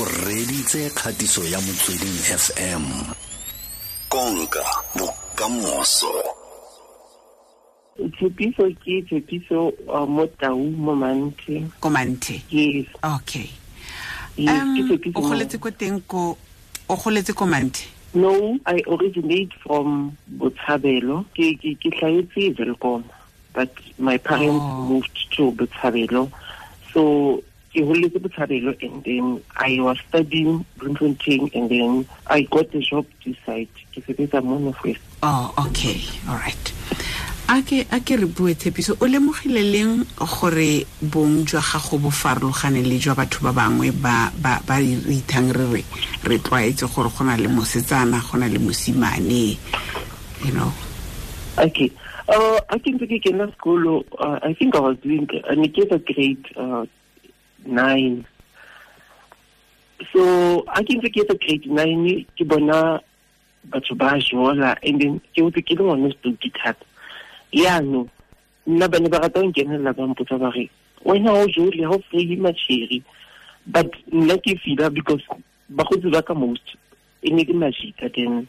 o reditse kgatiso ya motsweding fm konka bokamoso. Tshepiso ke tshepiso uh, mo tau mo manthe komanthe yes. Okay. Yes um ke o tshepiso mo- goletse ko teng ko o goletse ko manthe no i originate from botshabelo. Ke ke ke hlahetse Welkom but my parents Oh. moved to botshabelo. So ke holetse botshabelo and then i was studying bloemfontein and then i got a job this side ke sebetsa mo northwest oh okay all right a ke a ke re bue tshepiso o lemogile leng gore bong jwa gago bo farologane le jwa batho ba bangwe ba ba ba re ithang re re re tlwaetse gore go na le mosetsana go na le mosimane you know Okay. Uh, I think ke kena sekolo, uh, I think I was doing, uh, ne ke grade uh, nine. So, I think ke etsa grade nine, ke bona batho ba jola, and then ke hotse ke le ngwana stupid thata. Yaanong, nna ba ne ba rata ho nkenela ba mpotsa ba re, wena o jole, ha o free matšheri. But nna ke fila because bagotsi ba ka most, e ne ke majika, then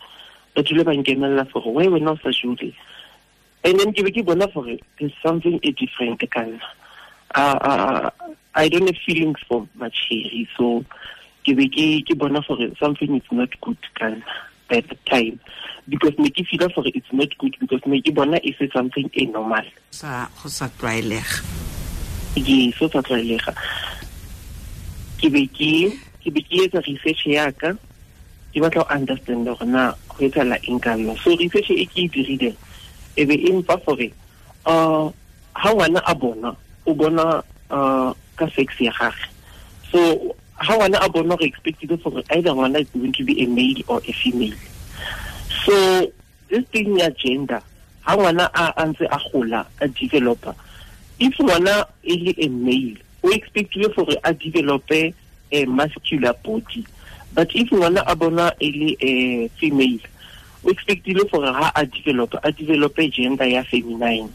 ba dule ba nkenela for why wena o sa jole. and then ke be ke bona gore there's something e different ka nna uh, uh, i don't have feelings for macheri so ke ke ke something is not good ka nna at the time. Because ne ke feela gore it's not good because ke bona e something normal. Sa go sa tlwaelega. Ye so sa tlwaelega. Ke be ke ke be ke etsa research yaka ke batla go understand gore na go etsala eng ka nna so research e ke e dirileng e be e mfa gore uh ha ngwana a bona o bona uh ka sex ya gage. So ha ngwana a bona re expected gore either ngwana is going to be a male or a female. So this thing ya gender ha ngwana a a ntse a gola a developer if ngwana e le a male o expectile gore a develope a muscular body. But if ngwana a bona e le a female o expectile gore ha a develop a develop gender ya feminine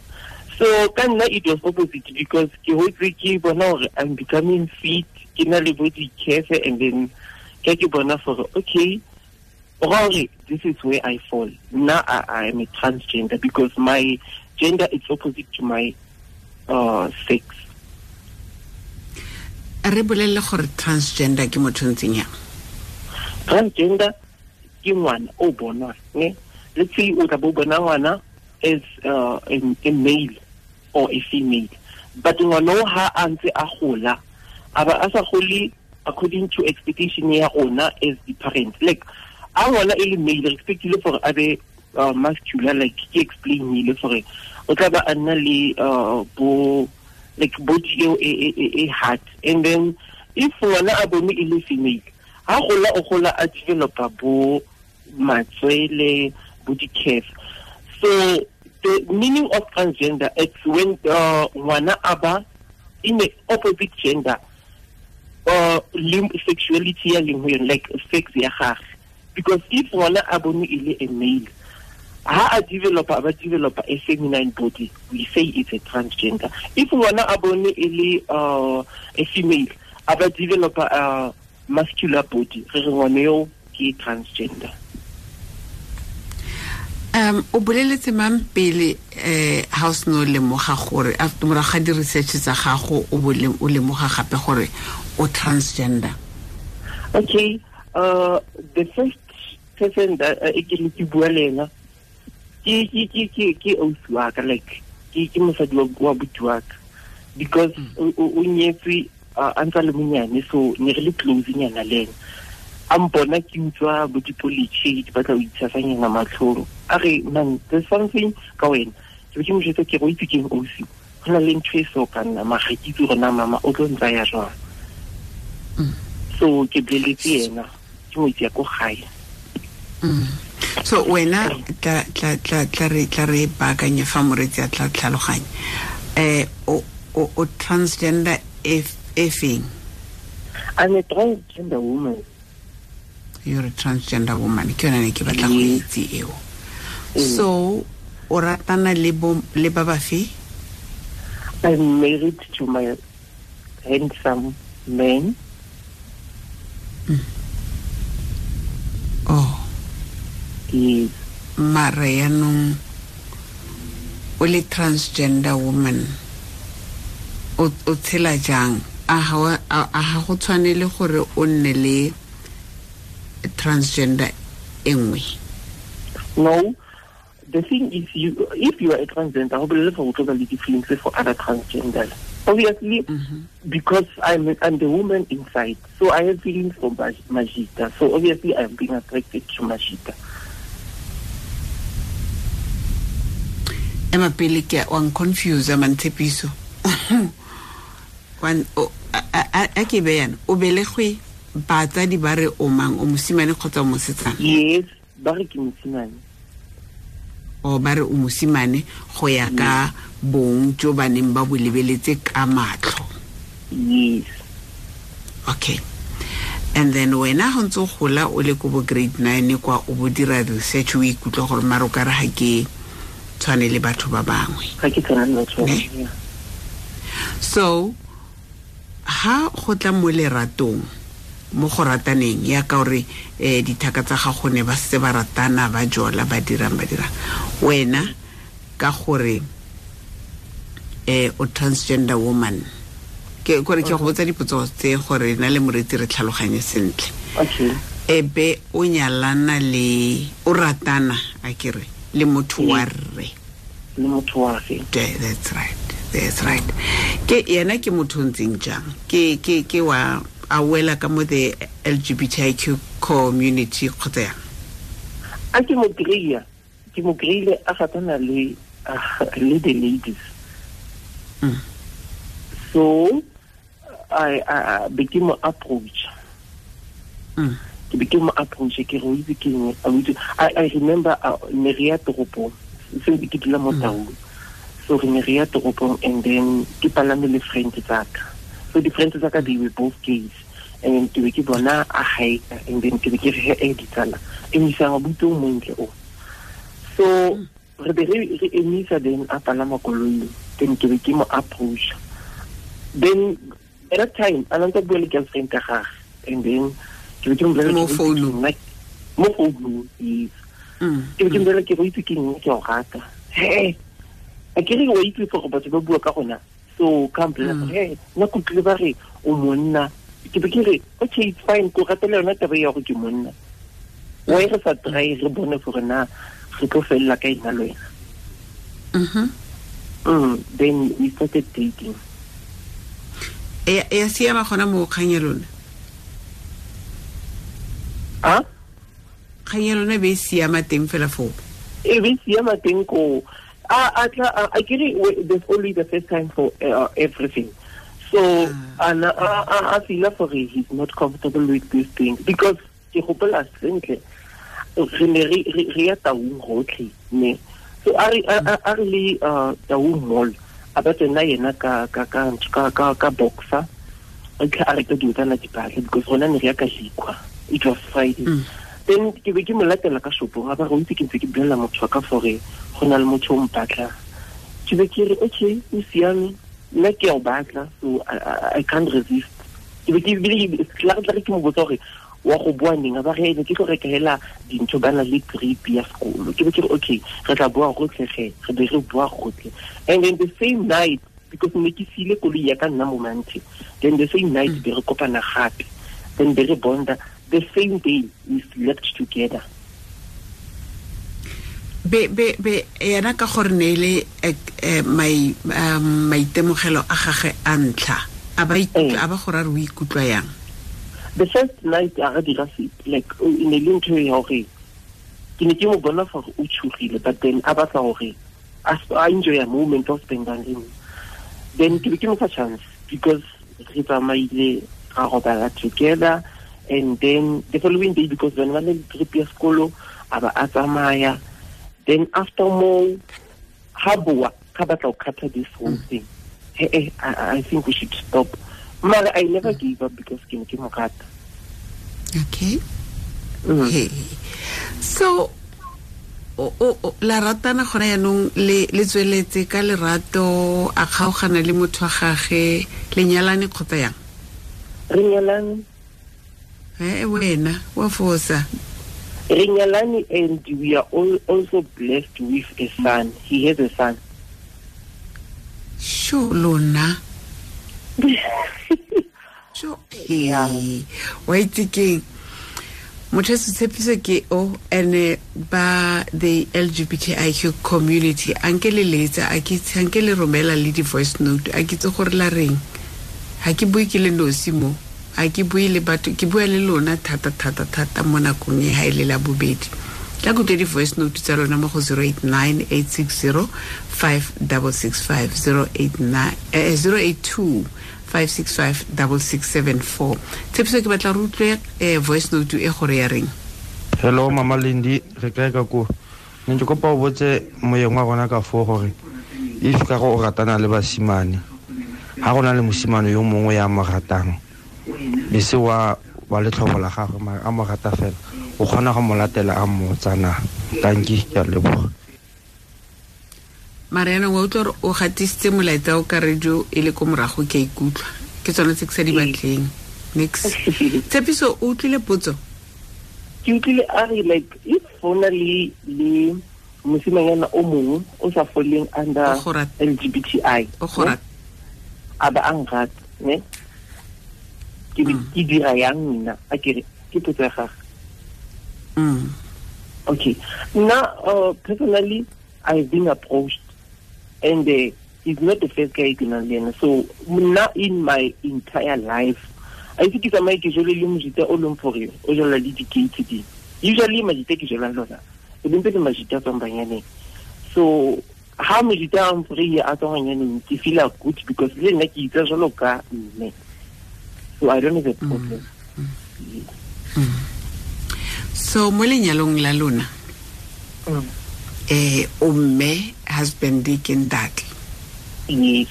so ka nna it was opposite because ke hotse ke bona gore i'm becoming fit ke na le body cafe and then ke ke bona gore okay gore this is where i fall. Now I, i am a transgender because my gender is opposite to my uh, sex. Re bolelele gore transgender ke motho ntseng yang? Transgender ke ngwana o bonwa ne? Let's say o tla bo bona ngwana as uh, a, a male or a female but ngwana ha a ntse a gola a ba a sa according to expectation ya rona as the parents. Like a ngwana e le male re expectile gore a be uh, muscular like ke explainile gore o tla ba a nna le uh, bo like body e, e, e, e hard. And then if ngwana a bone e le female ha gola o gola a developa bo matswele bo di-calf. So the meaning of transgender is when uh, ngwana a in the opposite gender uh, lim sexuality like sex ya because if ngwana a e a male ha a ba developa a feminine body we say it's a transgender. If ngwana a bone e uh, a female a ba developa a muscular body re re ngwane yo transgender um o boleletse mang pele um ha o sene o lemoga gore morago ga di-research tsa gago o lemoga gape gore o transgender? Okay uh the first person uh, e ke le ke bua le ena ke ausi wa ka like ke mosadi wa boti wa ka. Because o o- nyetswe uh, a ntse le monyane so ne re le close nyana le ena a mpona ke utswa bo dipolitšhe ke batla ho itshasanyana matlhong a re man there's something ka wena. Ke be ke mo jwetsa ke go o itse keng osi go na le ntho e so ka nna maga ke itse gore na mama o tlo ntsaya jwang. So ke boleletse ena ke mo itse ya ko gae so wena tla re tla re baakanye fa moretsi a tla tlhaloganya. Um o o o transgender e e feng? I'm a transgender woman you're a transgender woman ke yona ne ke batla go Mm. itse eo. Mm. so o ratana le le ba ba fe i'm married to my handsome man. Oh. Yes. Mara yaanong o le transgender woman o tshela jang? A ga wa- a a ga go tshwanele gore o nne le transgender e nngwe? No. The thing is you if you are a transgender go bolele for go tlo ba le di-feelings for other transgenders obviously mhm. because I'm, I'm the woman inside so i have feelings for Maj- majita. So obviously i'm being attracted to majita. Ema pele ke wa nconfuse mantshepiso. A ke be yana o belegwe batsadi ba re o mang? O mosimane kgotsa o mosetsana? Yes ba re ke mosimane. O ba re o mosimane go ya ka bong jo ba neng ba bo lebeletse ka matlho yes. Okay. And then wena go ntse gola o le ko bo grade nine kwa o bo dira research o ikutlwa gore mare o ka re ga ke tshwane le batho ba bangwe. So ha go tla mo leratong mo go rataneng ya ka gore um dithaka tsa gago ne ba se ba ratana ba jola ba dirang ba dirang. Wena ka gore um o transgender woman ke kore ke go botsa dipotso tse gore na le moretsi re tlhaloganye sentle. Okay. E be o nyalana le o ratana a kere le motho wa rre. Le motho wa ge that's right that's right. Ke yena ke motho ntseng jang? Ke ke ke wa a wela ka mo the lgbtiq community kgotsa yang? A ke mo kry-a ke mo kry-ile a gatana le ah, le the ladies. Mm. so I, I, I be ke mo approach. Mm. ke be ke mo approach ke re o itse ke eng itse- I, I remember uh, ne re ya toropong se ke dula mo taung so re ne re ya toropong and then ke palame le friend tsaka so di-friends tsaka they were both gays and then ke be ke bona a haika and then ke be ke re e ditsala e moisang abuti o montle o. So re be re emisa then a palama koloi then ke be ke mo approach then at that time a nantse bua le girlfriend ka gage and then ke be ke mo bolella Mo ke re, founung. "Nna- mo founung yes. Mm. ke be ke mbolele ke go itse ke eng ke o rata. He a ke re wa itse gore batho ba bua ka gona gore he nna kutlile ba re o monna ke be ke re okay fine ko ratela yona taba ya gore ke monna why re sa try re bone gore na re tlo felela ka ena le wena Mhm. mm, then we started dating e ya siama gona mo kgang ya lona a kgang ya lona be siama teng fela foo be siama teng ko a a tla a a ke there's only the first time for uh, everything. So ana a a a feel for he's not comfortable with these things because ke gopola sentle re ne re re- re ya taung rotlhe ne. So a re re le uh, taung mall a ba tsena yena ka ka ka ka ka ka boxer a tla a reka dilo tsana dipatle because rona ne re ya ka lekwa it was friday. Mm. Then ke be ke mo latela ka shopong a ba re o itse ke ntse ke bulela motho ka go na le motho o mpatla. Ke be ke re okay o siame. Nna ke o batla so I, can't resist. Ke be ke bile tla re ke mo botsa gore wa go bua neng? A ba re ne ke tlo reka hela dintho ba na le trip ya sekolo. Ke be ke re okay re tla bua gotlhege re be re bua gotlhe and then the same night because ne ke sile koloi ya ka nna mo manthe then the same night be re kopana gape then be re bonda the same day we slept together. Be be be yena ka gore ne le eh, eh, mai um, maitemogelo a gage a ntlha. A ba ikutlwa Eh. a ba gore a re o ikutlwa yang? The first night a re dira se like o- ne le ntho ya gore ke ne ke mo bona gore o tshogile but then a batla gore a a enjoy a moment of spendang le then ke be ke mo fa chance because re tsamaile ra robala together and then the following day because bane ba le trip ya sekolo a ba a tsamaya then after mo ha boa ka batla go cutter this whole thing. Hey, hey, I, I think we should stop. Mara I never gave up because ke ne ke mo rata. Okay. Mm. Hey. so o, o, o, la ratana gona yaanong le le tsweletse ka lerato a kgaogana le motho wa gage le nyalane kgotsa yang? Re nyalane e wena wa fosa. Re nyalane and we are all also blessed with a son. He has a son. Sho lona. Sho Yeah. ee wa itse keng motho a setshepiso ke o ene ba the lgbtq community a nke le letsa a nke le romela le di-voice note a ke itse gore la reng? Ga ke bue ke le nosi mo a ke bue le batho ke bua le lona thata thata thata mo nakong e ga e le la bobedi. Tla kutlwe di-voice note tsa lona mo go 089 860 5665 082 565 tshepiso ke batla re utlwe um voice note e gore ya reng? Hello mama lendi re kae ka ko ne ke kopa o botse moyeng wa rona ka foo gore if ka go o ratana le basimane ga go na le mosimane yo mongwe ya mo ratang e se wa wa letlhobo la gagwe mare a mo rata fela. O kgona go mo latela a mo tsana. Tanki ke a leboga. Mare wa utlwa gore o gatisitse molaetsa o ka radio e le ko morago ke a ikutlwa. Ke tsone tse ke sa di batleng. Nix tshepiso o utlwile potso? Ke utlwile a re like if go na le le mosimanyana o mongwe o sa foleng under ne? rata. A ba a nrata ne ke be ke dira yang nna a kere ke potso ya gage Mm. okay nna uh, personally i've been approached and uh, he's not the first guy ke nang le ena so nna in my entire life a itse ke tsamaye ke jole le mojita o leng gore o jala le di-gate usually majita ke jolang lona e bentse le majita a tswang banyaneng so ha mojita a mfore a tswang banyaneng ke feela good because le nna ke itsa jalo ka mme so i don't have a problem so mo lenyalong la lona Mm. eh o mme husband ke ntate yes.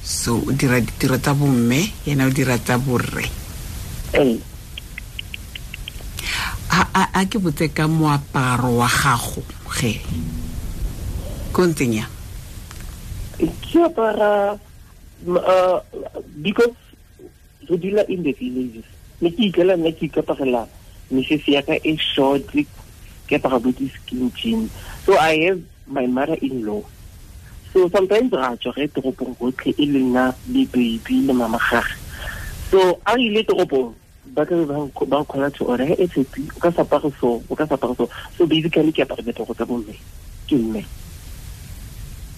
So o dira ditiro tsa bomme yena o dira tsa borre eh. A a- a ke botse ka moaparo wa gago ge? Ko ntseng yang? Ke apara uh, because re dula in the villages ne ke ikela nna ke ikaparela mesese ya ka e short ke apara bo di-skin jean so i have my mother in law so sometimes ra tswa ge toropong gotlhe e le nna le baby le mama gage so a re ile toropong ba tlabe ba nkgola to ore e tshepi o ka sapage so o ka sapage so. So basically ke apara diaparo tsa bomme ke mme.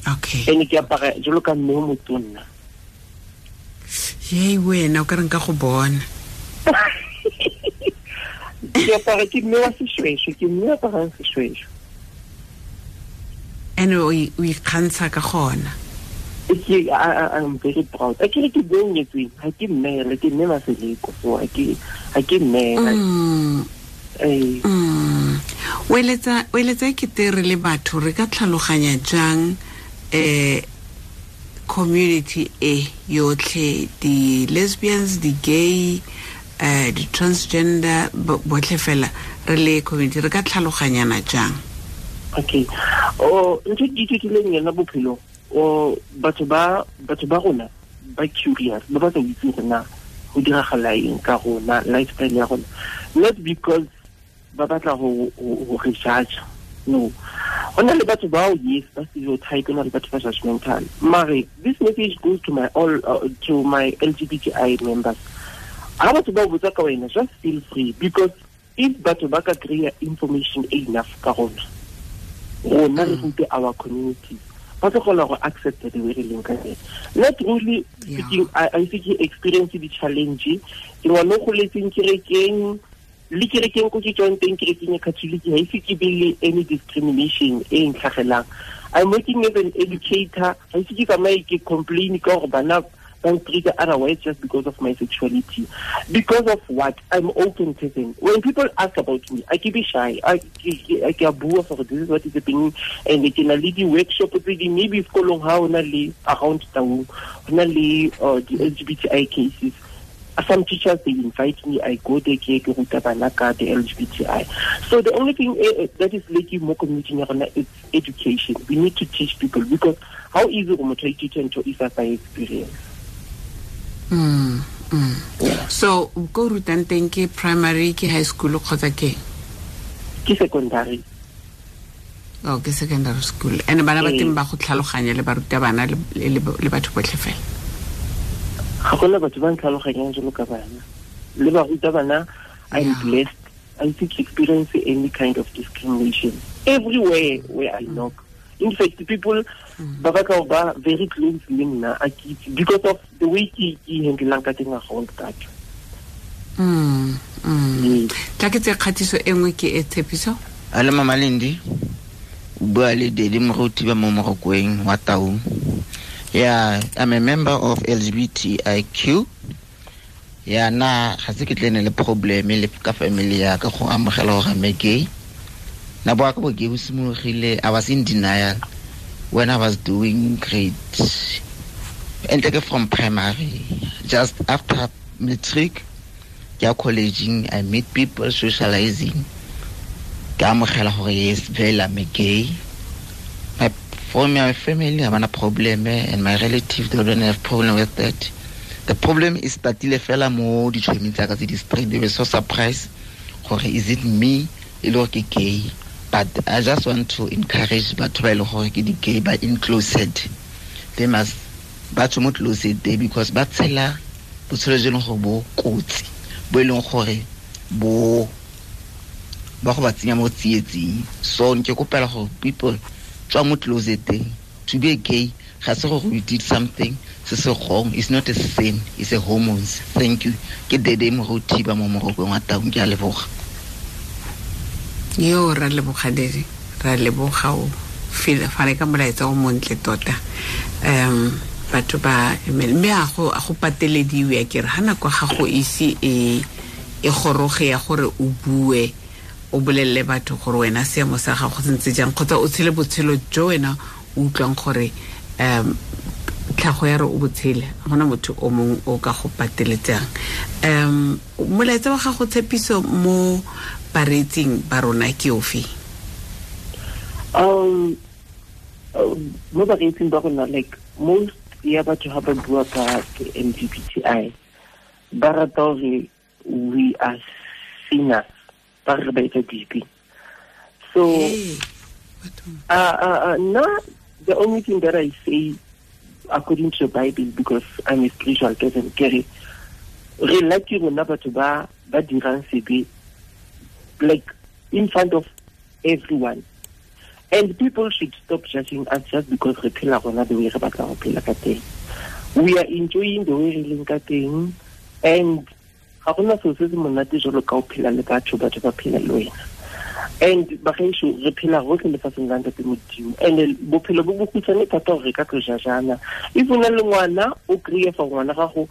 Okay. And ke apara jalo ka mme o motonna yei wena o ka reng ka go bona. Ke apara ke mme wa sešwešwe ke mme aparang sešwešwe ande o o ikgantsha ka gona. Ke i'm very proud. A kere ke bong nyetsweng ga ke mmele ke mme maseleko so ga ke mmela Mm, eh mm. o eletsa o eletsa ekete re le batho re ka tlhaloganya jang um community e yotlhe di-lesbians di-gay um di-transgender bo- botlhe fela re le community re ka tlhaloganyana jang? Okay. O ntho ke ithutileng yona bophelong o batho ba batho ba rona ba curious ba batla go itse gore na go diragala eng ka rona lifestyle ya rona. Not because ba batla go re judge no go na le batho bao yes ba stereotype go na le batho ba judgmental. Mare this message goes to my all uh, to my lgbti members. Ga batho ba botsa ka wena just feel free because if batho ba ka kry-a information e enough ka rona rona re rute our community ba tlogela go accept the way re leng ka teng not really speaking i I think ke experience di-challenge ke ngwane o goletseng kerekeng le kerekeng ko ke tswang teng kerekeng ya catholic ga ise ke be le any discrimination e ntlhagelang i'm working as an educator. Ga ise ke tsamaye ke complain ka gore bana ba ntreat otherwise just because of my sexuality. Because of what? I'm open to them when people ask about me i keep it shy. I ke- ke ke a bua for this is what is happening. And ke na le di-workshop tse di maybe sekolong ha o na le around town ho na le uh, di-lgbti cases some teachers they invite me i go there ke ke ruta bana ka the lgbti so the only thing uh, that is lacking mo community ya rona is education. We need to teach people because how easy go motho a ithuta ntho if a sa experience. Mm, mm. so ko o rutang teng ke primary ke high school kgotsa ke? Ke secondary. O ke secondary school. And bana ba Ee. teng ba go tlhaloganya le barutabana le batho botlhe fela ga gona batho ba ntlhaloganyang jalo ka bana. Le baruta bana i'm blessed. I think experience any kind of discrimination. Everywhere where i knock. In fact people ba batla ba very close le nna a ke because of the way ke ke handlelang ka teng a ga ka Mm, mm. Tla ke tse kgatiso e nngwe ke e tshepiso? A le mamalindi o bua le dedi moruti ba mo morokweng wa taung yeah i'm a member of lgbtiq ya na ga se ke tlene le probleme le ka family ya ka go amogela gore me gay na boa ka bo simologile i was in denial when i was doing grade ente ke from primary. Just after matric ya collegeng i meet people socializing. Ke amogela gore yes vele I'm a gay for my family ga bana problem and my relative they don't have problem with that. The problem is tatile fela mo ditšhomi tsaka tse di-straight they were so surprised. Gore is it me? E le gay. But i just want to encourage batho ba e le gore ke di-gay ba inclosed they must ba tswe mo closet because ba tshela botshelo jo e leng bo kotsi bo e leng bo ba so people tswa mo closeteng. To be gay ga se gore we did something se se wrong. It's not a sin it's a hormones. Thank you. Ke dede morothiba mo morokong wa taung. Ke a leboga. Yo ra leboga dede. Ra leboga o fane ka molaetsa o montle tota. Um batho ba mme a go a go patelediwe ya kere ga nako ga go ise e e goroge ya gore o bue o bolelele batho gore wena seemo sa gago se ntse jang kgotsa o tshele botshelo jo wena o utlwang gore um tlhago ya re o botshele gona motho o mongwe o ka go pateletsang. Um molaetsa wa gago tshepiso mo bareetsing ba rona ke ofe? Um uh, mo bareetsing ba rona like most ya batho ga ba bua ka ke i ba rata gore we are sinners ba re ba etsa dipi so uh, uh, uh, now the only thing that I say according to the Bible because I'm a spiritual person kere re lucky rona batho ba ba dirang sebe like in front of everyone. And people should stop judging us just because re phela rona the way re batla go phela ka teng. We are enjoying the way re leng ka teng and ga gona seo se se monate jalo ka o phela le batho batho ba phela le wena. And bagaešo re phela lefatsheng la ntate modimo. And bophelo bo thata gore re ka if o na le ngwana o kry-e fa ngwana gago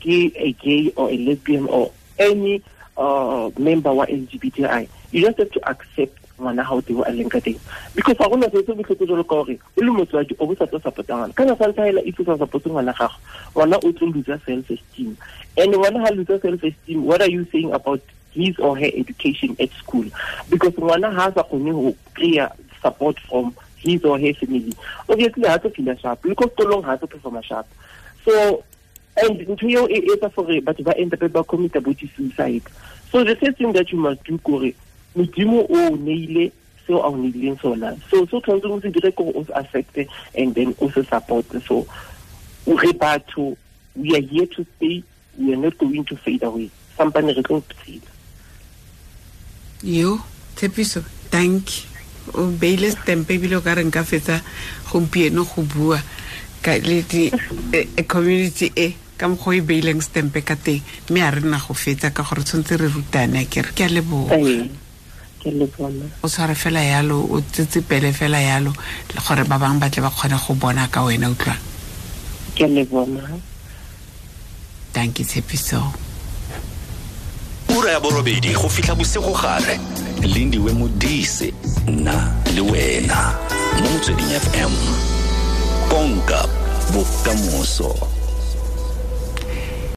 ke a gay or a lesbian or any uh, member wa lgbti you just have to accept ngwana ga o teng a leng ka teng. Because ga gona se se botlhoko jalo ka gore o le motswadi o bo sa tlo support ngwana kana sa ntlha hela o sa support ngwana gago. Ngwana o tlo loser self esteem and ngwana ha loser self esteem what are you saying about his or her education at school? Because ngwana ha sa kgone go kry-a support from his or her family obviously ha tlo feel sharp. Le ko sekolong ha tlo performa sharp. So and ntho eo e etsa gore batho ba end up ba commita bo suicide so the first thing that you must do kore modimo o neile seo a o neileng sona. So se o tshwanetseng o se dire kore o se affecte and then o se support so re batho we are here to stay. We are not going to fade away. Sampane re tlo tshela. Yo tshepiso thank o beile stempe ebile o ka re nka fetsa gompieno go bua ka le di eh, eh, community e ka mokgwa e beileng stempe ka teng. Mme a re nna go fetsa ka gore tshwanetse re rutane ke re ke a leboga. Ee, ke le bona. O tshware fela yalo o tsetsepele fela yalo gore ba bangwe ba tle ba kgone go bona ka wena utlwa ke le bona. Tanke tshepiso. Ura ya borobedi go fitlha bosigo gare. Lindiwe modise nna le wena. Mo motsweding fm konka bokamoso